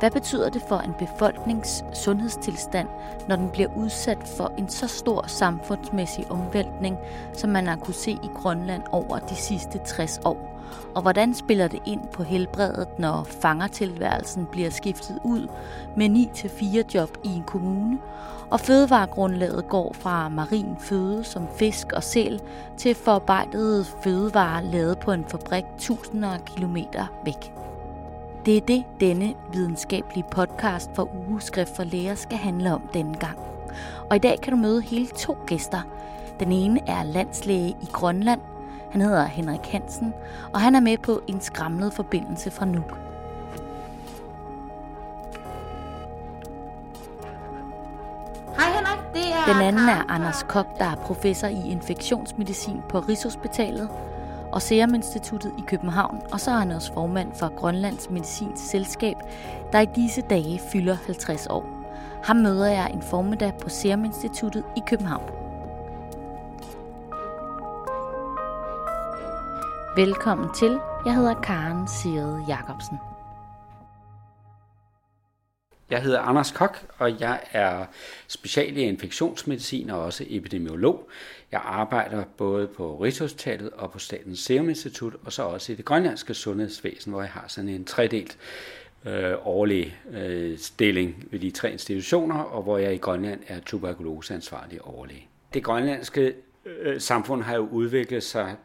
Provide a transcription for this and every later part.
Hvad betyder det for en befolknings sundhedstilstand, når den bliver udsat for en så stor samfundsmæssig omvæltning, som man har kunne se i Grønland over de sidste 60 år? Og hvordan spiller det ind på helbredet, når fangertilværelsen bliver skiftet ud med 9-4 job i en kommune, og fødevaregrundlaget går fra marin føde som fisk og sæl til forarbejdede fødevarer lavet på en fabrik tusinder af kilometer væk? Det er det, denne videnskabelige podcast for Ugeskrift for Læger skal handle om denne gang. Og i dag kan du møde hele to gæster. Den ene er landslæge i Grønland. Han hedder Henrik Hansen, og han er med på en skramlet forbindelse fra Nuuk. Hej Henrik, det er Den anden er Anders Kok, der er professor i infektionsmedicin på Rigshospitalet og Serum Instituttet i København, og så er han også formand for Grønlands Medicinsk Selskab, der i disse dage fylder 50 år. Ham møder jeg en formiddag på Serum Instituttet i København. Velkommen til. Jeg hedder Karen Sirede Jacobsen. Jeg hedder Anders Kok, og jeg er special i infektionsmedicin og også epidemiolog. Jeg arbejder både på Rigshospitalet og på Statens Serum Institut, og så også i det grønlandske sundhedsvæsen, hvor jeg har sådan en tredelt øh, årlig øh, stilling ved de tre institutioner, og hvor jeg i Grønland er tuberkuloseansvarlig overlæge. Det grønlandske øh, samfund har jo udviklet sig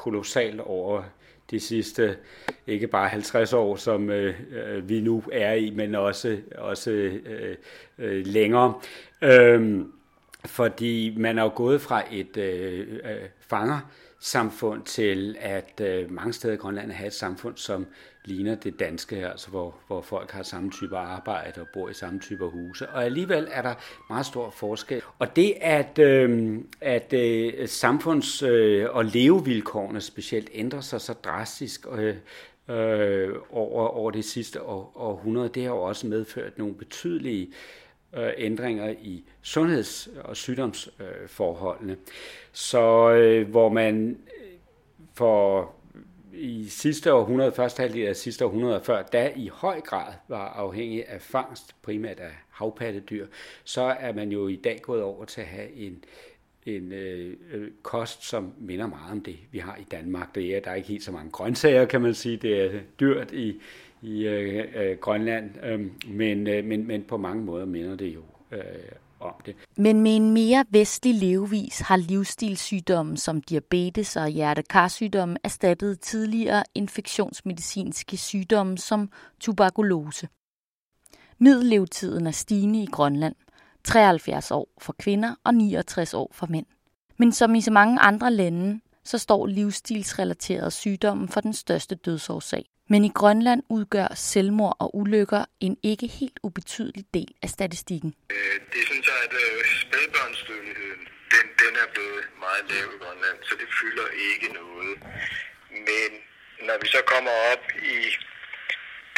kolossalt over de sidste ikke bare 50 år, som øh, øh, vi nu er i, men også, også øh, øh, længere. Øh, fordi man er jo gået fra et øh, øh, samfund til, at øh, mange steder i Grønland har et samfund, som ligner det danske, altså hvor, hvor folk har samme type arbejde og bor i samme type huse. Og alligevel er der meget stor forskel. Og det, at, øh, at øh, samfunds- øh, og levevilkårene specielt ændrer sig så drastisk øh, øh, over, over det sidste år, århundrede, det har jo også medført nogle betydelige øh, Øh, ændringer i sundheds- og sygdomsforholdene. Så øh, hvor man øh, for i sidste århundrede, første halvdel af sidste århundrede før, da i høj grad var afhængig af fangst, primært af havpattedyr, så er man jo i dag gået over til at have en, en øh, øh kost, som minder meget om det, vi har i Danmark. Det er, der er ikke helt så mange grøntsager, kan man sige. Det er dyrt i, i øh, øh, Grønland, øh, men, øh, men, men på mange måder minder det jo øh, om det. Men med en mere vestlig levevis har livsstilssygdomme som diabetes og hjertekarsygdomme erstattet tidligere infektionsmedicinske sygdomme som tuberkulose. Middellevetiden er stigende i Grønland. 73 år for kvinder og 69 år for mænd. Men som i så mange andre lande, så står livsstilsrelaterede sygdomme for den største dødsårsag. Men i Grønland udgør selvmord og ulykker en ikke helt ubetydelig del af statistikken. Øh, det synes jeg, at øh, spædbørnsdødeligheden, den, den er blevet meget lav i Grønland, så det fylder ikke noget. Men når vi så kommer op i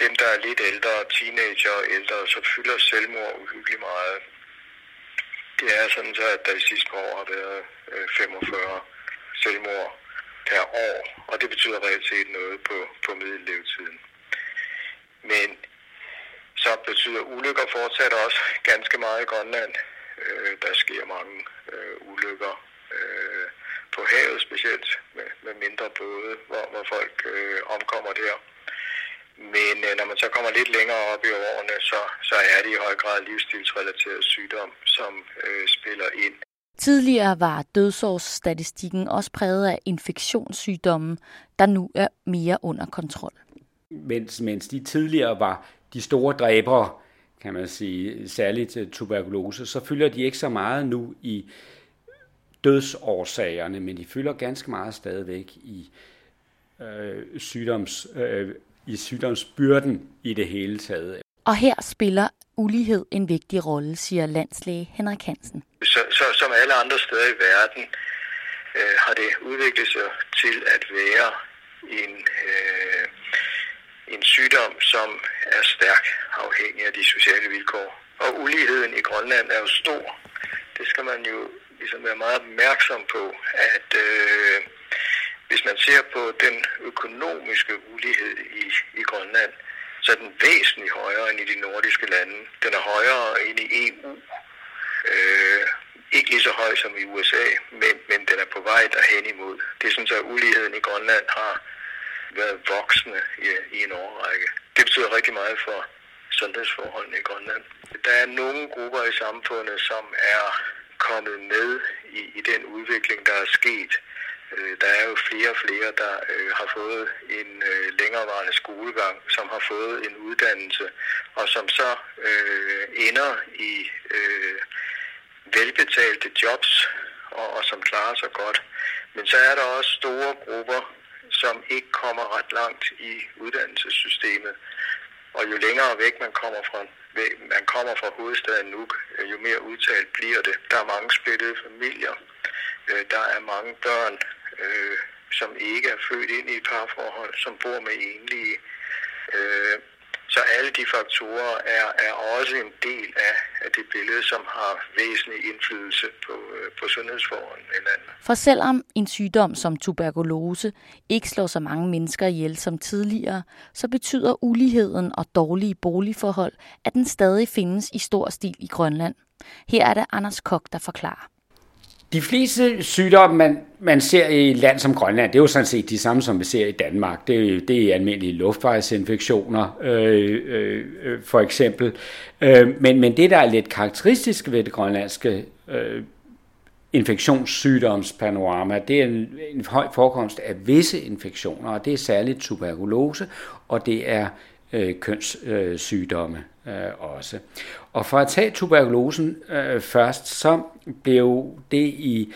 dem, der er lidt ældre, teenager og ældre, så fylder selvmord uhyggeligt meget. Det er sådan så, at der i sidste år har været øh, 45 selvmord per år, og det betyder reelt set noget på, på middellevetiden. Men så betyder ulykker fortsat også ganske meget i Grønland. Øh, der sker mange øh, ulykker øh, på havet specielt, med, med mindre både, hvor, hvor folk øh, omkommer der. Men øh, når man så kommer lidt længere op i årene, så, så er det i høj grad livsstilsrelateret sygdom, som øh, spiller ind. Tidligere var dødsårsstatistikken også præget af infektionssygdomme, der nu er mere under kontrol. mens, mens de tidligere var de store dræbere, kan man sige, særligt til tuberkulose, så fylder de ikke så meget nu i dødsårsagerne, men de fylder ganske meget stadigvæk i, øh, sygdoms, øh, i sygdomsbyrden i det hele taget. Og her spiller ulighed en vigtig rolle, siger landslæge Henrik Hansen. Så, så som alle andre steder i verden øh, har det udviklet sig til at være en, øh, en sygdom, som er stærkt afhængig af de sociale vilkår. Og uligheden i Grønland er jo stor. Det skal man jo ligesom være meget opmærksom på, at øh, hvis man ser på den økonomiske ulighed i, i Grønland, så er den væsentligt højere end i de nordiske lande. Den er højere end i EU. Øh, ikke lige så høj som i USA, men, men den er på vej derhen imod. Det synes jeg, at uligheden i Grønland har været voksende i, i en årrække. Det betyder rigtig meget for sundhedsforholdene i Grønland. Der er nogle grupper i samfundet, som er kommet med i, i den udvikling, der er sket. Øh, der er jo flere og flere, der øh, har fået en øh, længerevarende skolegang, som har fået en uddannelse, og som så øh, ender i øh, velbetalte jobs, og, og som klarer sig godt. Men så er der også store grupper, som ikke kommer ret langt i uddannelsessystemet. Og jo længere væk man kommer fra, man kommer fra hovedstaden Nuuk, øh, jo mere udtalt bliver det. Der er mange splittede familier. Øh, der er mange børn, øh, som ikke er født ind i et parforhold, som bor med enlige. Øh, så alle de faktorer er, er også en del af, af det billede, som har væsentlig indflydelse på, øh, på sundhedsforholdene i landet. For selvom en sygdom som tuberkulose ikke slår så mange mennesker ihjel som tidligere, så betyder uligheden og dårlige boligforhold, at den stadig findes i stor stil i Grønland. Her er det Anders Kok, der forklarer. De fleste sygdomme, man, man ser i et land som Grønland, det er jo sådan set de samme, som vi ser i Danmark. Det, det er almindelige luftvejsinfektioner, øh, øh, øh, for eksempel. Øh, men, men det, der er lidt karakteristisk ved det grønlandske øh, infektionssygdomspanorama, det er en, en høj forekomst af visse infektioner, og det er særligt tuberkulose, og det er øh, kønssygdomme øh, også. Og for at tage tuberkulosen øh, først, så blev det i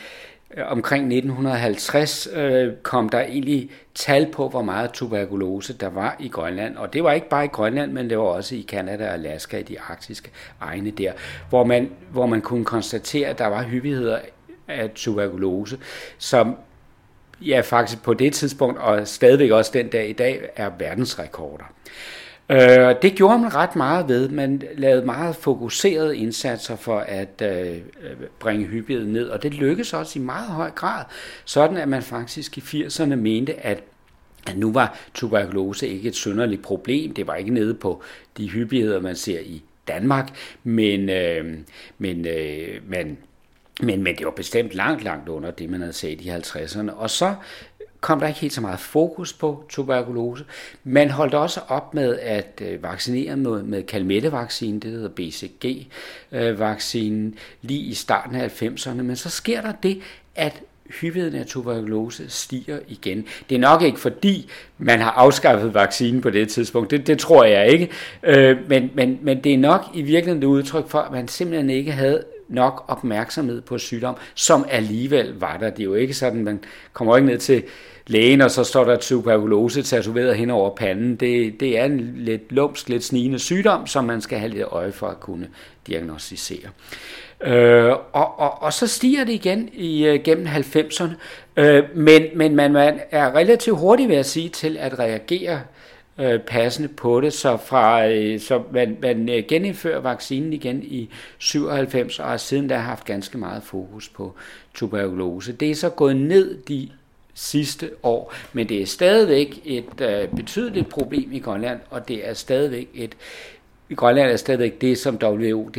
øh, omkring 1950 øh, kom der egentlig tal på, hvor meget tuberkulose der var i Grønland. Og det var ikke bare i Grønland, men det var også i Kanada og Alaska, i de arktiske egne der, hvor man, hvor man kunne konstatere, at der var hyppigheder af tuberkulose, som ja, faktisk på det tidspunkt, og stadigvæk også den dag i dag, er verdensrekorder. Øh, det gjorde man ret meget ved. Man lavede meget fokuserede indsatser for at øh, øh, bringe hyppigheden ned, og det lykkedes også i meget høj grad, sådan at man faktisk i 80'erne mente, at at nu var tuberkulose ikke et synderligt problem. Det var ikke nede på de hyppigheder, man ser i Danmark, men, øh, men, øh, men, men, men det var bestemt langt, langt under det, man havde set i 50'erne. Og så kom der ikke helt så meget fokus på tuberkulose. Man holdt også op med at øh, vaccinere med, med kalmettevaccinen, det hedder BCG-vaccinen, lige i starten af 90'erne. Men så sker der det, at hyppigheden af tuberkulose stiger igen. Det er nok ikke fordi, man har afskaffet vaccinen på det tidspunkt. Det, det tror jeg ikke. Øh, men, men, men det er nok i virkeligheden et udtryk for, at man simpelthen ikke havde nok opmærksomhed på sygdom, som alligevel var der. Det er jo ikke sådan, man kommer ikke ned til lægen, og så står der tuberkulose tatoveret hen over panden. Det, det er en lidt lumsk, lidt snigende sygdom, som man skal have lidt øje for at kunne diagnostisere. Øh, og, og, og så stiger det igen i, øh, gennem 90'erne, øh, men, men man, man er relativt hurtig ved at sige til at reagere øh, passende på det, så, fra, øh, så man, man øh, genindfører vaccinen igen i 97, og har siden der haft ganske meget fokus på tuberkulose. Det er så gået ned de sidste år, men det er stadigvæk et øh, betydeligt problem i Grønland, og det er stadigvæk et i Grønland er stadigvæk det, som WHO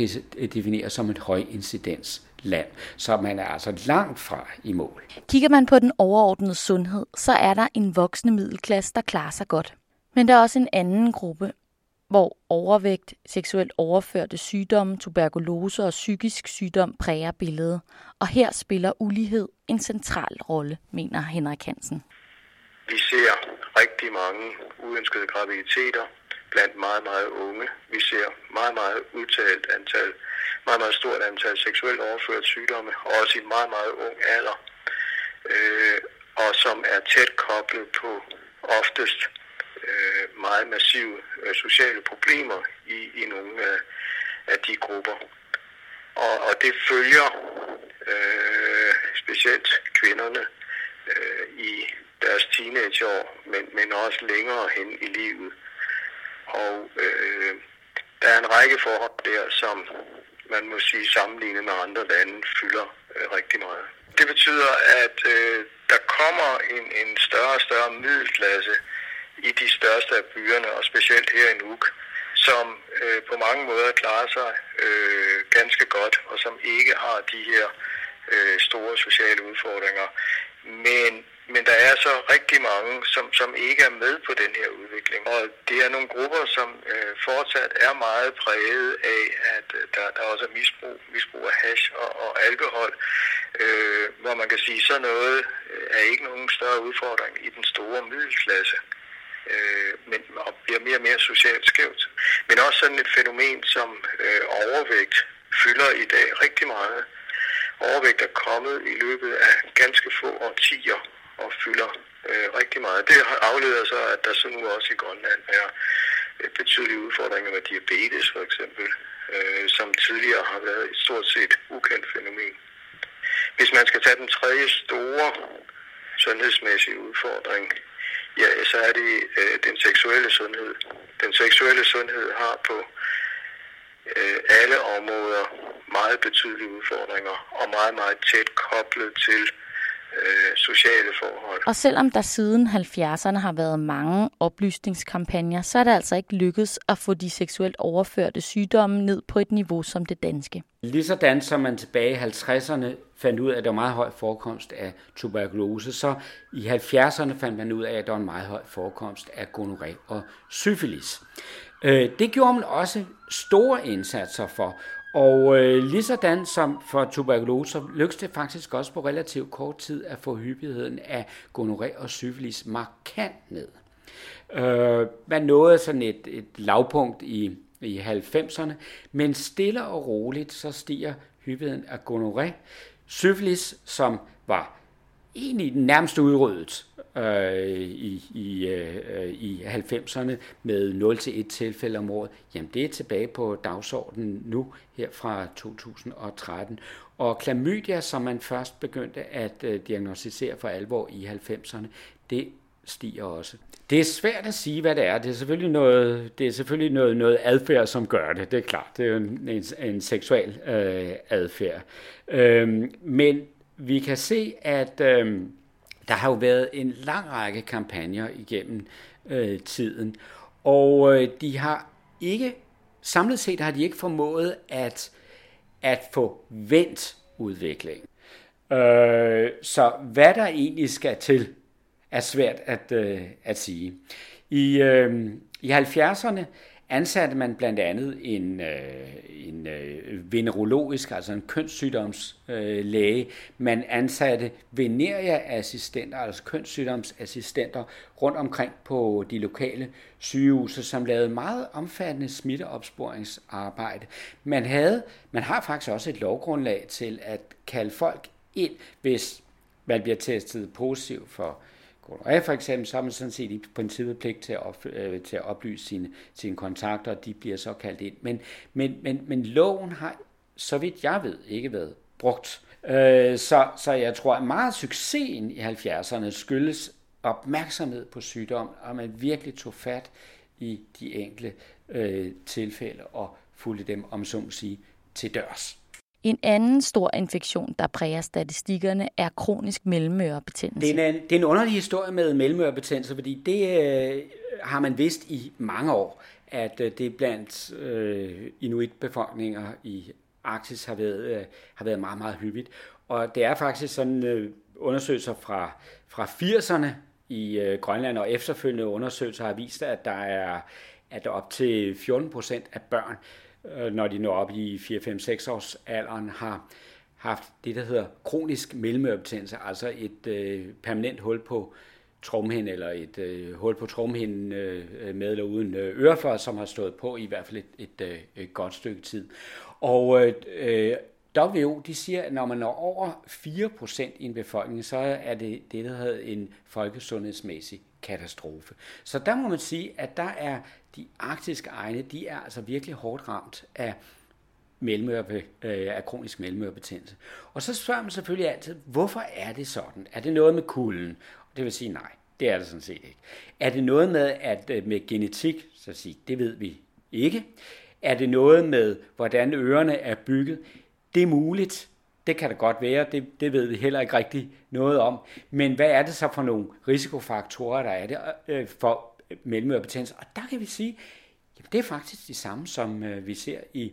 definerer som et højincidens land, så man er altså langt fra i mål. Kigger man på den overordnede sundhed, så er der en voksende middelklasse, der klarer sig godt. Men der er også en anden gruppe, hvor overvægt, seksuelt overførte sygdomme, tuberkulose og psykisk sygdom præger billedet. Og her spiller ulighed en central rolle, mener Henrik Hansen. Vi ser rigtig mange uønskede graviditeter blandt meget, meget unge. Vi ser meget, meget udtalt antal, meget, meget stort antal seksuelt overført sygdomme, også i meget, meget ung alder, øh, og som er tæt koblet på oftest øh, meget massive øh, sociale problemer i, i nogle af, af de grupper. Og, og det følger øh, specielt kvinderne øh, i deres teenageår, men, men også længere hen i livet. Og øh, der er en række forhold der, som man må sige sammenlignet med andre lande fylder øh, rigtig meget. Det betyder, at øh, der kommer en, en større og større middelklasse i de største af byerne, og specielt her i Nuuk, som øh, på mange måder klarer sig øh, ganske godt, og som ikke har de her øh, store sociale udfordringer. Men, men der er så rigtig mange, som, som ikke er med på den her udvikling. Og det er nogle grupper, som øh, fortsat er meget præget af, at øh, der, der også er misbrug, misbrug af hash og, og alkohol, øh, hvor man kan sige, så noget øh, er ikke nogen større udfordring i den store middelklasse øh, men, og bliver mere og mere socialt skævt. Men også sådan et fænomen som øh, overvægt fylder i dag rigtig meget. Overvægt er kommet i løbet af ganske få årtier og fylder øh, rigtig meget. Det afleder så, at der så nu også i Grønland er øh, betydelige udfordringer med diabetes for eksempel, øh, som tidligere har været et stort set ukendt fænomen. Hvis man skal tage den tredje store sundhedsmæssige udfordring, ja, så er det øh, den seksuelle sundhed. Den seksuelle sundhed har på øh, alle områder meget betydelige udfordringer og meget, meget tæt koblet til øh, sociale forhold. Og selvom der siden 70'erne har været mange oplysningskampagner, så er det altså ikke lykkedes at få de seksuelt overførte sygdomme ned på et niveau som det danske. Ligesådan som man tilbage i 50'erne fandt ud af, at der var meget høj forekomst af tuberkulose, så i 70'erne fandt man ud af, at der var en meget høj forekomst af gonoré og syfilis. Øh, det gjorde man også store indsatser for, og øh, lige sådan som for tuberkulose, så lykkedes det faktisk også på relativt kort tid at få hyppigheden af gonoré og syfilis markant ned. Øh, man nåede sådan et, et lavpunkt i, i 90'erne, men stille og roligt så stiger hyppigheden af gonoré. Syfilis, som var egentlig nærmest udryddet øh, i, i, øh, i 90'erne med 0-1 tilfælde om året, jamen det er tilbage på dagsordenen nu her fra 2013. Og klamydia, som man først begyndte at øh, diagnostisere for alvor i 90'erne, det stiger også. Det er svært at sige, hvad det er. Det er selvfølgelig noget, det er selvfølgelig noget, noget adfærd, som gør det. Det er klart, det er jo en, en, en seksuel øh, adfærd. Øhm, men vi kan se, at øh, der har jo været en lang række kampagner igennem øh, tiden, og øh, de har ikke, samlet set har de ikke formået at, at få vendt udviklingen. Øh, så hvad der egentlig skal til, er svært at, øh, at sige. I, øh, i 70'erne ansatte man blandt andet en, øh, en øh, venerologisk, altså en kønssygdomslæge. Man ansatte veneriaassistenter, altså kønssygdomsassistenter, rundt omkring på de lokale sygehuse, som lavede meget omfattende smitteopsporingsarbejde. Man, havde, man har faktisk også et lovgrundlag til at kalde folk ind, hvis man bliver testet positiv for gonorrhea for eksempel, så har man sådan set i princippet pligt til at, op, øh, til at oplyse sine, sine kontakter, og de bliver så kaldt ind. Men, men, men, men loven har, så vidt jeg ved, ikke været brugt. Øh, så, så jeg tror, at meget succesen i 70'erne skyldes opmærksomhed på sygdom, og man virkelig tog fat i de enkelte øh, tilfælde og fulgte dem, om så må sige, til dørs. En anden stor infektion, der præger statistikkerne, er kronisk mellemørebetændelse. Det er, en, det er en underlig historie med mellemørebetændelse, fordi det øh, har man vidst i mange år, at øh, det blandt øh, inuitbefolkninger i Arktis har været, øh, har været meget, meget hyppigt. Og det er faktisk sådan øh, undersøgelser fra, fra 80'erne i øh, Grønland, og efterfølgende undersøgelser har vist, at der er at op til 14 procent af børn, Øh, når de når op i 4-5-6 års alderen, har haft det, der hedder kronisk mellemørebetændelse, altså et øh, permanent hul på tromhinden, eller et øh, hul på tromhinden øh, med eller uden øh, ørefør, som har stået på i hvert fald et, et, øh, et godt stykke tid. Og øh, øh WHO de siger, at når man når over 4% i en befolkning, så er det det, der hedder en folkesundhedsmæssig katastrofe. Så der må man sige, at der er de arktiske egne, de er altså virkelig hårdt ramt af mellemørbe, øh, af kronisk mellemørebetændelse. Og så spørger man selvfølgelig altid, hvorfor er det sådan? Er det noget med kulden? Det vil sige nej, det er det sådan set ikke. Er det noget med, at øh, med genetik, så sige, det ved vi ikke. Er det noget med, hvordan ørerne er bygget? Det er muligt. Det kan det godt være. Det, det ved vi heller ikke rigtig noget om. Men hvad er det så for nogle risikofaktorer, der er det øh, for mellemørebetændelse? Og der kan vi sige, Jamen, det er faktisk det samme, som øh, vi ser i,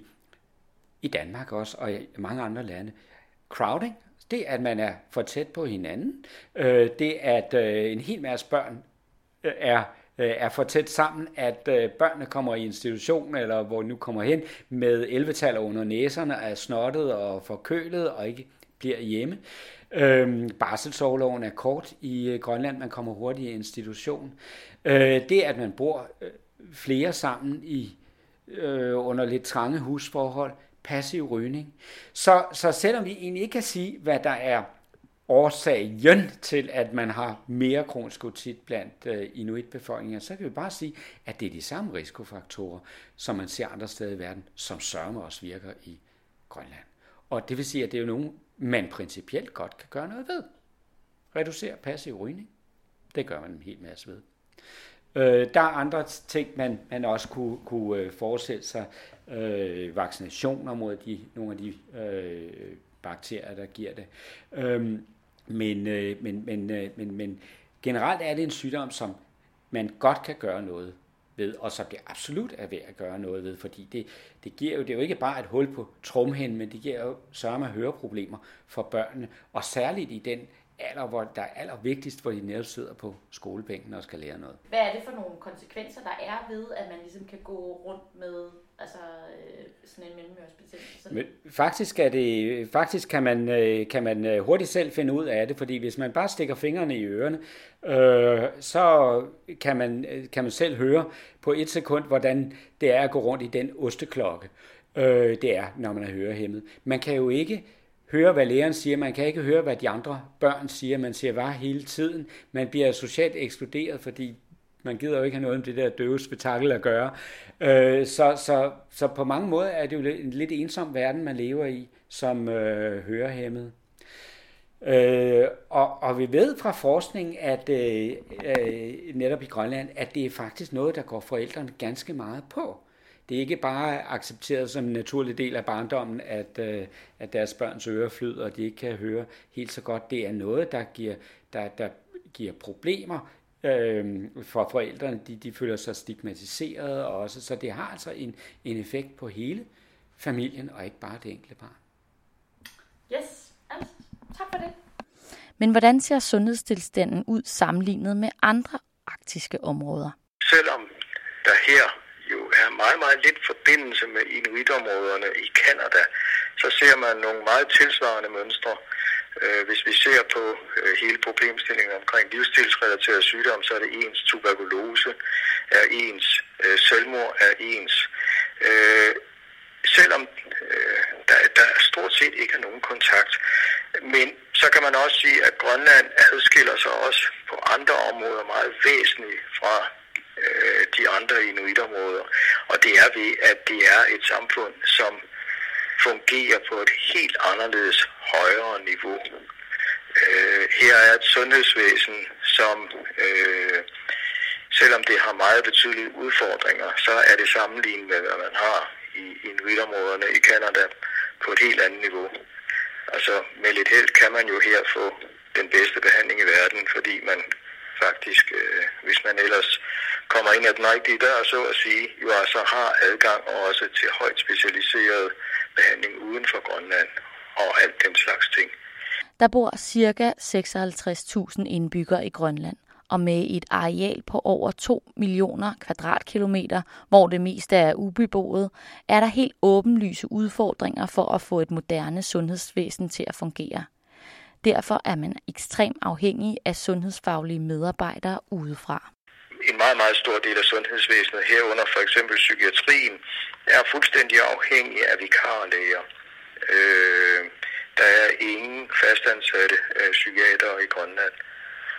i Danmark også, og i mange andre lande. Crowding, det er, at man er for tæt på hinanden. Øh, det er, at øh, en hel masse børn øh, er øh, er for tæt sammen, at øh, børnene kommer i institution, eller hvor de nu kommer hen, med 11 under næserne, er snottet og forkølet og ikke bliver hjemme. Øhm, barselsårloven er kort i øh, Grønland, man kommer hurtigt i institution. Øh, det, at man bor øh, flere sammen i øh, under lidt trange husforhold, passiv rygning. Så, så selvom vi egentlig ikke kan sige, hvad der er årsagen til, at man har mere kronisk otit blandt øh, inuitbefolkninger, så kan vi bare sige, at det er de samme risikofaktorer, som man ser andre steder i verden, som sørmer også virker i Grønland. Og det vil sige, at det er jo nogen, man principielt godt kan gøre noget ved. Reducere passiv rygning. Det gør man en hel masse ved. Øh, der er andre ting, man, man også kunne, kunne øh, forestille sig. Øh, vaccinationer mod de, nogle af de øh, bakterier, der giver det. Øh, men, øh, men, men, øh, men, men generelt er det en sygdom, som man godt kan gøre noget ved, og som det absolut er værd at gøre noget ved, fordi det, det giver jo, det er jo ikke bare et hul på trumhen, men det giver jo sørge med høreproblemer for børnene, og særligt i den alder, hvor der er allervigtigst, hvor de netop sidder på skolebænken og skal lære noget. Hvad er det for nogle konsekvenser, der er ved, at man ligesom kan gå rundt med altså, øh, sådan en mellemørsbetændelse. Men faktisk, er det, faktisk kan, man, øh, kan man øh, hurtigt selv finde ud af det, fordi hvis man bare stikker fingrene i ørerne, øh, så kan man, øh, kan man selv høre på et sekund, hvordan det er at gå rundt i den osteklokke. Øh, det er, når man er hørehæmmet. Man kan jo ikke høre, hvad læreren siger. Man kan ikke høre, hvad de andre børn siger. Man siger bare hele tiden. Man bliver socialt ekskluderet, fordi man gider jo ikke have noget med det der døve spektakel at gøre. Øh, så, så, så på mange måder er det jo en lidt ensom verden, man lever i som øh, hørehæmmet. Øh, og, og vi ved fra forskning, at øh, øh, netop i Grønland, at det er faktisk noget, der går forældrene ganske meget på det er ikke bare accepteret som en naturlig del af barndommen, at, øh, at deres børns ører flyder, og de ikke kan høre helt så godt. Det er noget, der giver, der, der giver problemer øh, for forældrene. De, de føler sig stigmatiseret også, så det har altså en, en effekt på hele familien, og ikke bare det enkelte barn. Yes, altså, tak for det. Men hvordan ser sundhedstilstanden ud sammenlignet med andre arktiske områder? Selvom der her jo er meget, meget lidt forbindelse med inuitområderne i Kanada, så ser man nogle meget tilsvarende mønstre. Øh, hvis vi ser på øh, hele problemstillingen omkring livsstilsrelaterede sygdom, så er det ens tuberkulose, er ens øh, selvmord, er ens. Øh, selvom der, der stort set ikke er nogen kontakt. Men så kan man også sige, at Grønland adskiller sig også på andre områder meget væsentligt fra de andre inuitområder. Og det er ved, at det er et samfund, som fungerer på et helt anderledes højere niveau. Øh, her er et sundhedsvæsen, som øh, selvom det har meget betydelige udfordringer, så er det sammenlignet med, hvad man har i inuitområderne i Kanada på et helt andet niveau. Altså med lidt held kan man jo her få den bedste behandling i verden, fordi man faktisk, øh, hvis man ellers kommer ind ad den rigtige dør, så at sige, jo altså har adgang også til højt specialiseret behandling uden for Grønland og alt den slags ting. Der bor ca. 56.000 indbyggere i Grønland, og med et areal på over 2 millioner kvadratkilometer, hvor det meste er ubeboet, er der helt åbenlyse udfordringer for at få et moderne sundhedsvæsen til at fungere. Derfor er man ekstremt afhængig af sundhedsfaglige medarbejdere udefra en meget, meget stor del af sundhedsvæsenet, herunder for eksempel psykiatrien, er fuldstændig afhængig af vikarlæger. Øh, der er ingen fastansatte øh, psykiater i Grønland.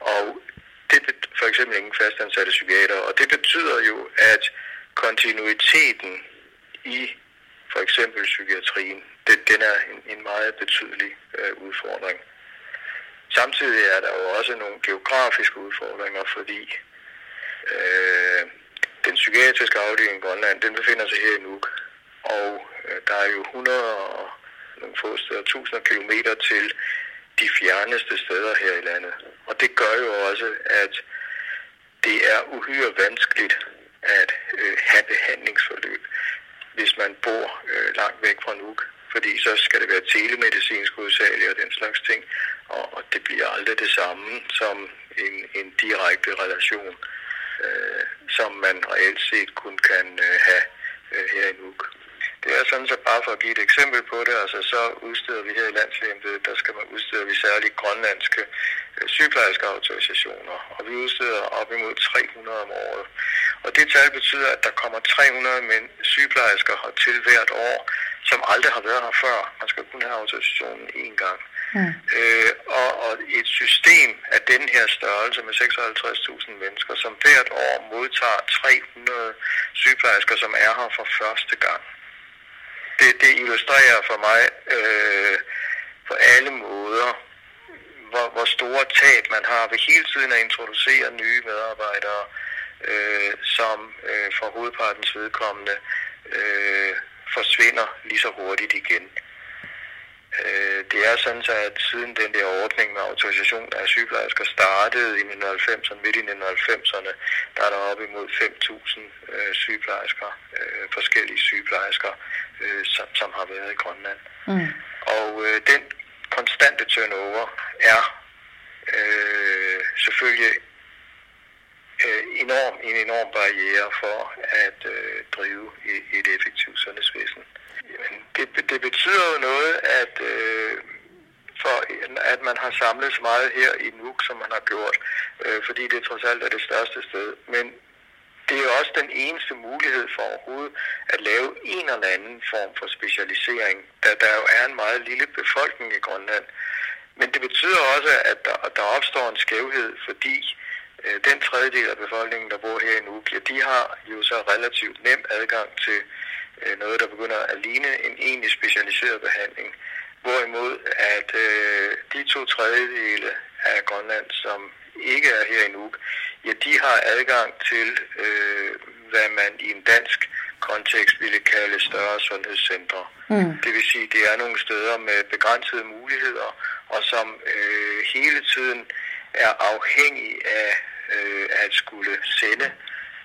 Og det for eksempel ingen fastansatte psykiater. Og det betyder jo, at kontinuiteten i for eksempel psykiatrien, det, den er en, en meget betydelig øh, udfordring. Samtidig er der jo også nogle geografiske udfordringer, fordi Øh, den psykiatriske afdeling i Grønland, den befinder sig her i Nuuk. Og øh, der er jo 100 og nogle få steder, tusinder kilometer til de fjerneste steder her i landet. Og det gør jo også, at det er uhyre vanskeligt at øh, have behandlingsforløb, hvis man bor øh, langt væk fra Nuuk. Fordi så skal det være telemedicinsk hovedsageligt og den slags ting, og, og det bliver aldrig det samme som en, en direkte relation, øh, som man reelt set kun kan øh, have øh, her i Nuuk. Det er sådan, så bare for at give et eksempel på det, altså så udsteder vi her i landslægembedet, der skal man udsteder vi særligt grønlandske øh, sygeplejerske autorisationer, og vi udsteder op imod 300 om året. Og det tal betyder, at der kommer 300 mænd sygeplejersker til hvert år, som aldrig har været her før. Man skal kun have autorisationen én gang. Mm. Øh, og, og et system af den her størrelse med 56.000 mennesker, som hvert år modtager 300 sygeplejersker, som er her for første gang det, det illustrerer for mig øh, på alle måder, hvor, hvor store tab man har ved hele tiden at introducere nye medarbejdere, øh, som øh, for hovedpartens vedkommende øh, forsvinder lige så hurtigt igen. Øh, det er sådan, så at siden den der ordning med autorisation af sygeplejersker startede i 1990'erne, midt i 1990'erne, der er der op imod 5.000 øh, sygeplejersker, øh, forskellige sygeplejersker, øh, som, som har været i Grønland. Mm. Og øh, den konstante turnover er øh, selvfølgelig øh, enorm, en enorm barriere for at øh, drive et, et effektivt sundhedsvæsen. Jamen, det, det betyder jo noget, at, øh, for, at man har samlet så meget her i Nuuk, som man har gjort, øh, fordi det trods alt er det største sted. Men det er også den eneste mulighed for overhovedet at lave en eller anden form for specialisering, da der jo er en meget lille befolkning i Grønland. Men det betyder også, at der, at der opstår en skævhed, fordi øh, den tredjedel af befolkningen, der bor her i Nuuk, ja, de har jo så relativt nem adgang til noget, der begynder at ligne en egentlig specialiseret behandling. Hvorimod at øh, de to tredjedele af Grønland, som ikke er her i Nuuk, ja, de har adgang til, øh, hvad man i en dansk kontekst ville kalde større sundhedscentre. Mm. Det vil sige, det er nogle steder med begrænsede muligheder, og som øh, hele tiden er afhængig af øh, at skulle sende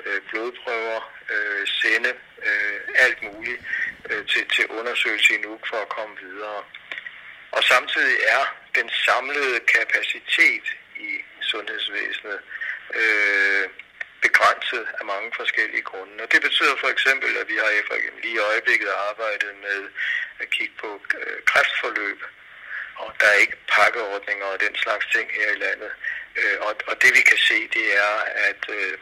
øh, blodprøver, øh, sende øh, alt muligt øh, til, til undersøgelse i Nuuk for at komme videre. Og samtidig er den samlede kapacitet i sundhedsvæsenet øh, begrænset af mange forskellige grunde. Og det betyder for eksempel, at vi har lige i øjeblikket arbejdet med at kigge på øh, kræftforløb, og der er ikke pakkeordninger og den slags ting her i landet. Øh, og, og det vi kan se, det er, at øh,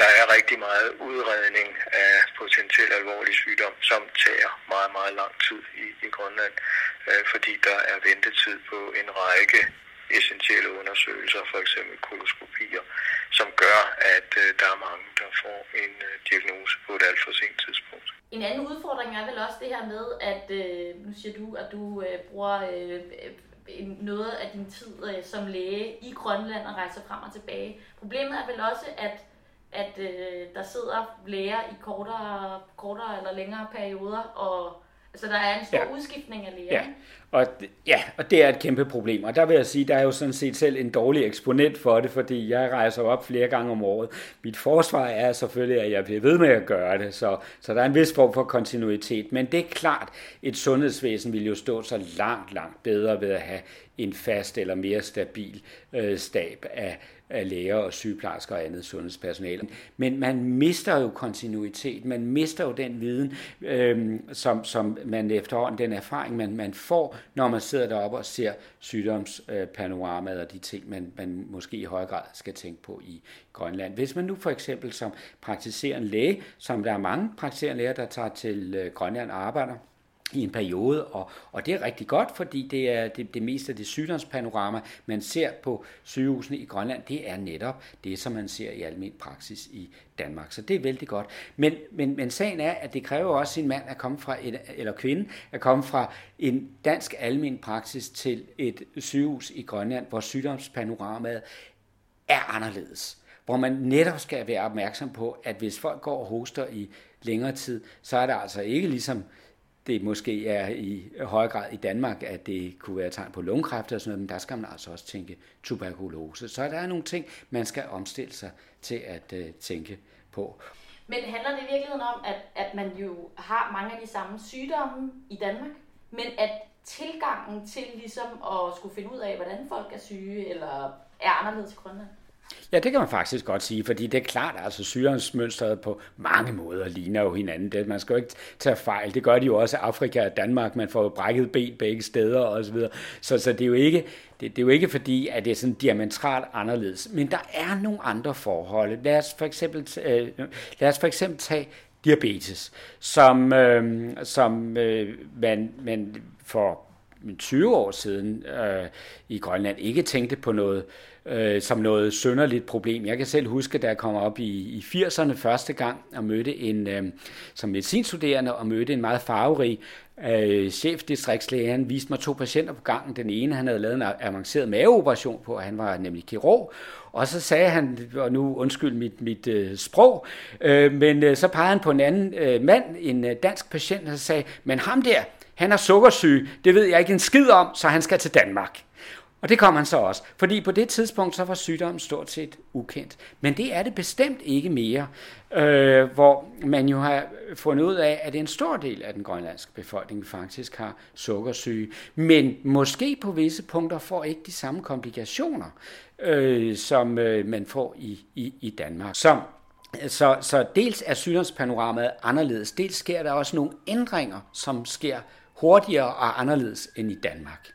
der er rigtig meget udredning af potentielt alvorlig sygdom, som tager meget, meget lang tid i, i Grønland, øh, fordi der er ventetid på en række essentielle undersøgelser, for eksempel koloskopier, som gør, at øh, der er mange, der får en øh, diagnose på et alt for sent tidspunkt. En anden udfordring er vel også det her med, at øh, nu siger du, at du øh, bruger øh, noget af din tid øh, som læge i Grønland og rejser frem og tilbage. Problemet er vel også, at at øh, der sidder læger i kortere, kortere eller længere perioder, og altså, der er en stor ja. udskiftning af læger. Ja. Og, ja, og det er et kæmpe problem. Og der vil jeg sige, der er jo sådan set selv en dårlig eksponent for det, fordi jeg rejser op flere gange om året. Mit forsvar er selvfølgelig, at jeg bliver ved med at gøre det, så, så der er en vis form for kontinuitet. Men det er klart, et sundhedsvæsen vil jo stå så langt, langt bedre ved at have en fast eller mere stabil øh, stab af af læger og sygeplejersker og andet sundhedspersonale. Men man mister jo kontinuitet, man mister jo den viden, øh, som, som man efterhånden, den erfaring, man, man får, når man sidder deroppe og ser sygdomspanoramaet øh, og de ting, man, man måske i høj grad skal tænke på i Grønland. Hvis man nu for eksempel som praktiserende læge, som der er mange praktiserende læger, der tager til øh, Grønland og arbejder, i en periode, og, og det er rigtig godt, fordi det er det, det meste af det sygdomspanorama, man ser på sygehusene i Grønland, det er netop det, som man ser i almindelig praksis i Danmark. Så det er vældig godt. Men, men, men sagen er, at det kræver også sin mand at komme fra et, eller kvinde at komme fra en dansk almindelig praksis til et sygehus i Grønland, hvor sygdomspanoramaet er anderledes hvor man netop skal være opmærksom på, at hvis folk går og hoster i længere tid, så er det altså ikke ligesom det måske er i høj grad i Danmark, at det kunne være tegn på lungekræft og sådan noget, men der skal man altså også tænke tuberkulose. Så der er nogle ting, man skal omstille sig til at øh, tænke på. Men handler det i virkeligheden om, at, at man jo har mange af de samme sygdomme i Danmark, men at tilgangen til ligesom at skulle finde ud af, hvordan folk er syge, eller er anderledes i Grønland? Ja, det kan man faktisk godt sige, fordi det er klart, at altså, syrensmønstret på mange måder ligner jo hinanden. Det, man skal jo ikke tage fejl. Det gør de jo også i Afrika og Danmark. Man får jo brækket ben begge steder og så videre. Så, så det, er jo ikke, det, det er jo ikke fordi, at det er sådan diametralt anderledes. Men der er nogle andre forhold. Lad os for eksempel, øh, lad os for eksempel tage diabetes, som, øh, som øh, man, man får 20 år siden øh, i Grønland ikke tænkte på noget øh, som noget sønderligt problem. Jeg kan selv huske, da jeg kom op i, i 80'erne første gang og mødte en, øh, som medicinstuderende og mødte en meget farverig øh, chefdistriktslæge. Han viste mig to patienter på gangen. Den ene, han havde lavet en avanceret maveoperation på, og han var nemlig kirurg. Og så sagde han, og nu undskyld mit, mit øh, sprog, øh, men øh, så pegede han på en anden øh, mand, en øh, dansk patient, og sagde, men ham der, han er sukkersyg, det ved jeg ikke en skid om, så han skal til Danmark. Og det kom han så også, fordi på det tidspunkt så var sygdommen stort set ukendt. Men det er det bestemt ikke mere, øh, hvor man jo har fundet ud af, at en stor del af den grønlandske befolkning faktisk har sukkersyge, men måske på visse punkter får ikke de samme komplikationer, øh, som øh, man får i, i, i Danmark. Så så, så dels er sygdomspanoramaet anderledes, dels sker der også nogle ændringer, som sker hurtigere og anderledes end i Danmark.